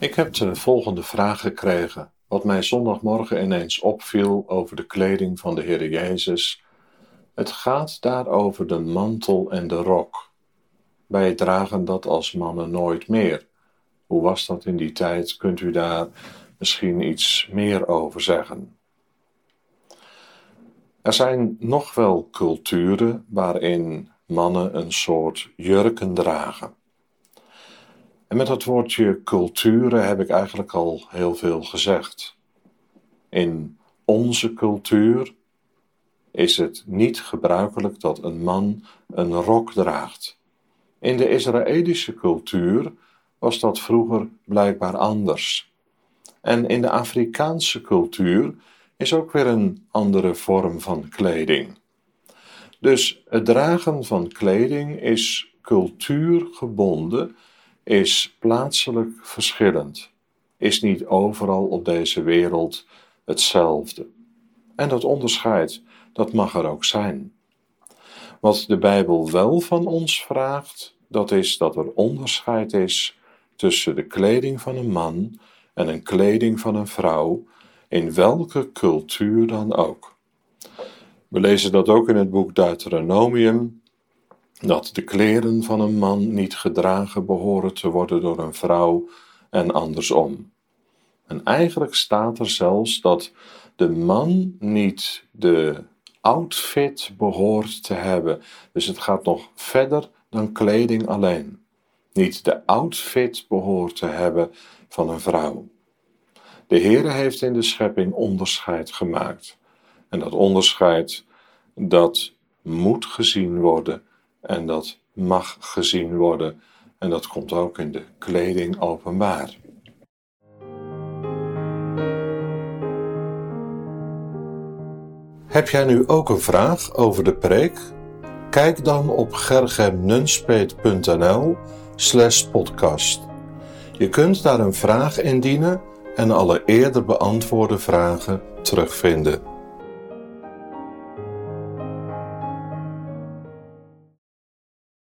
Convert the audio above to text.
Ik heb de volgende vraag gekregen, wat mij zondagmorgen ineens opviel over de kleding van de Heer Jezus. Het gaat daar over de mantel en de rok. Wij dragen dat als mannen nooit meer. Hoe was dat in die tijd? Kunt u daar misschien iets meer over zeggen? Er zijn nog wel culturen waarin mannen een soort jurken dragen. En met dat woordje culturen heb ik eigenlijk al heel veel gezegd. In onze cultuur is het niet gebruikelijk dat een man een rok draagt. In de Israëlische cultuur was dat vroeger blijkbaar anders. En in de Afrikaanse cultuur is ook weer een andere vorm van kleding. Dus het dragen van kleding is cultuurgebonden, is plaatselijk verschillend, is niet overal op deze wereld hetzelfde. En dat onderscheid, dat mag er ook zijn. Wat de Bijbel wel van ons vraagt, dat is dat er onderscheid is tussen de kleding van een man en een kleding van een vrouw, in welke cultuur dan ook. We lezen dat ook in het boek Deuteronomium, dat de kleren van een man niet gedragen behoren te worden door een vrouw en andersom. En eigenlijk staat er zelfs dat de man niet de outfit behoort te hebben. Dus het gaat nog verder dan kleding alleen. Niet de outfit behoort te hebben van een vrouw. De Heere heeft in de schepping onderscheid gemaakt. En dat onderscheid, dat moet gezien worden en dat mag gezien worden. En dat komt ook in de kleding openbaar. Heb jij nu ook een vraag over de preek? Kijk dan op gergemnunspeet.nl slash podcast. Je kunt daar een vraag indienen en alle eerder beantwoorde vragen terugvinden.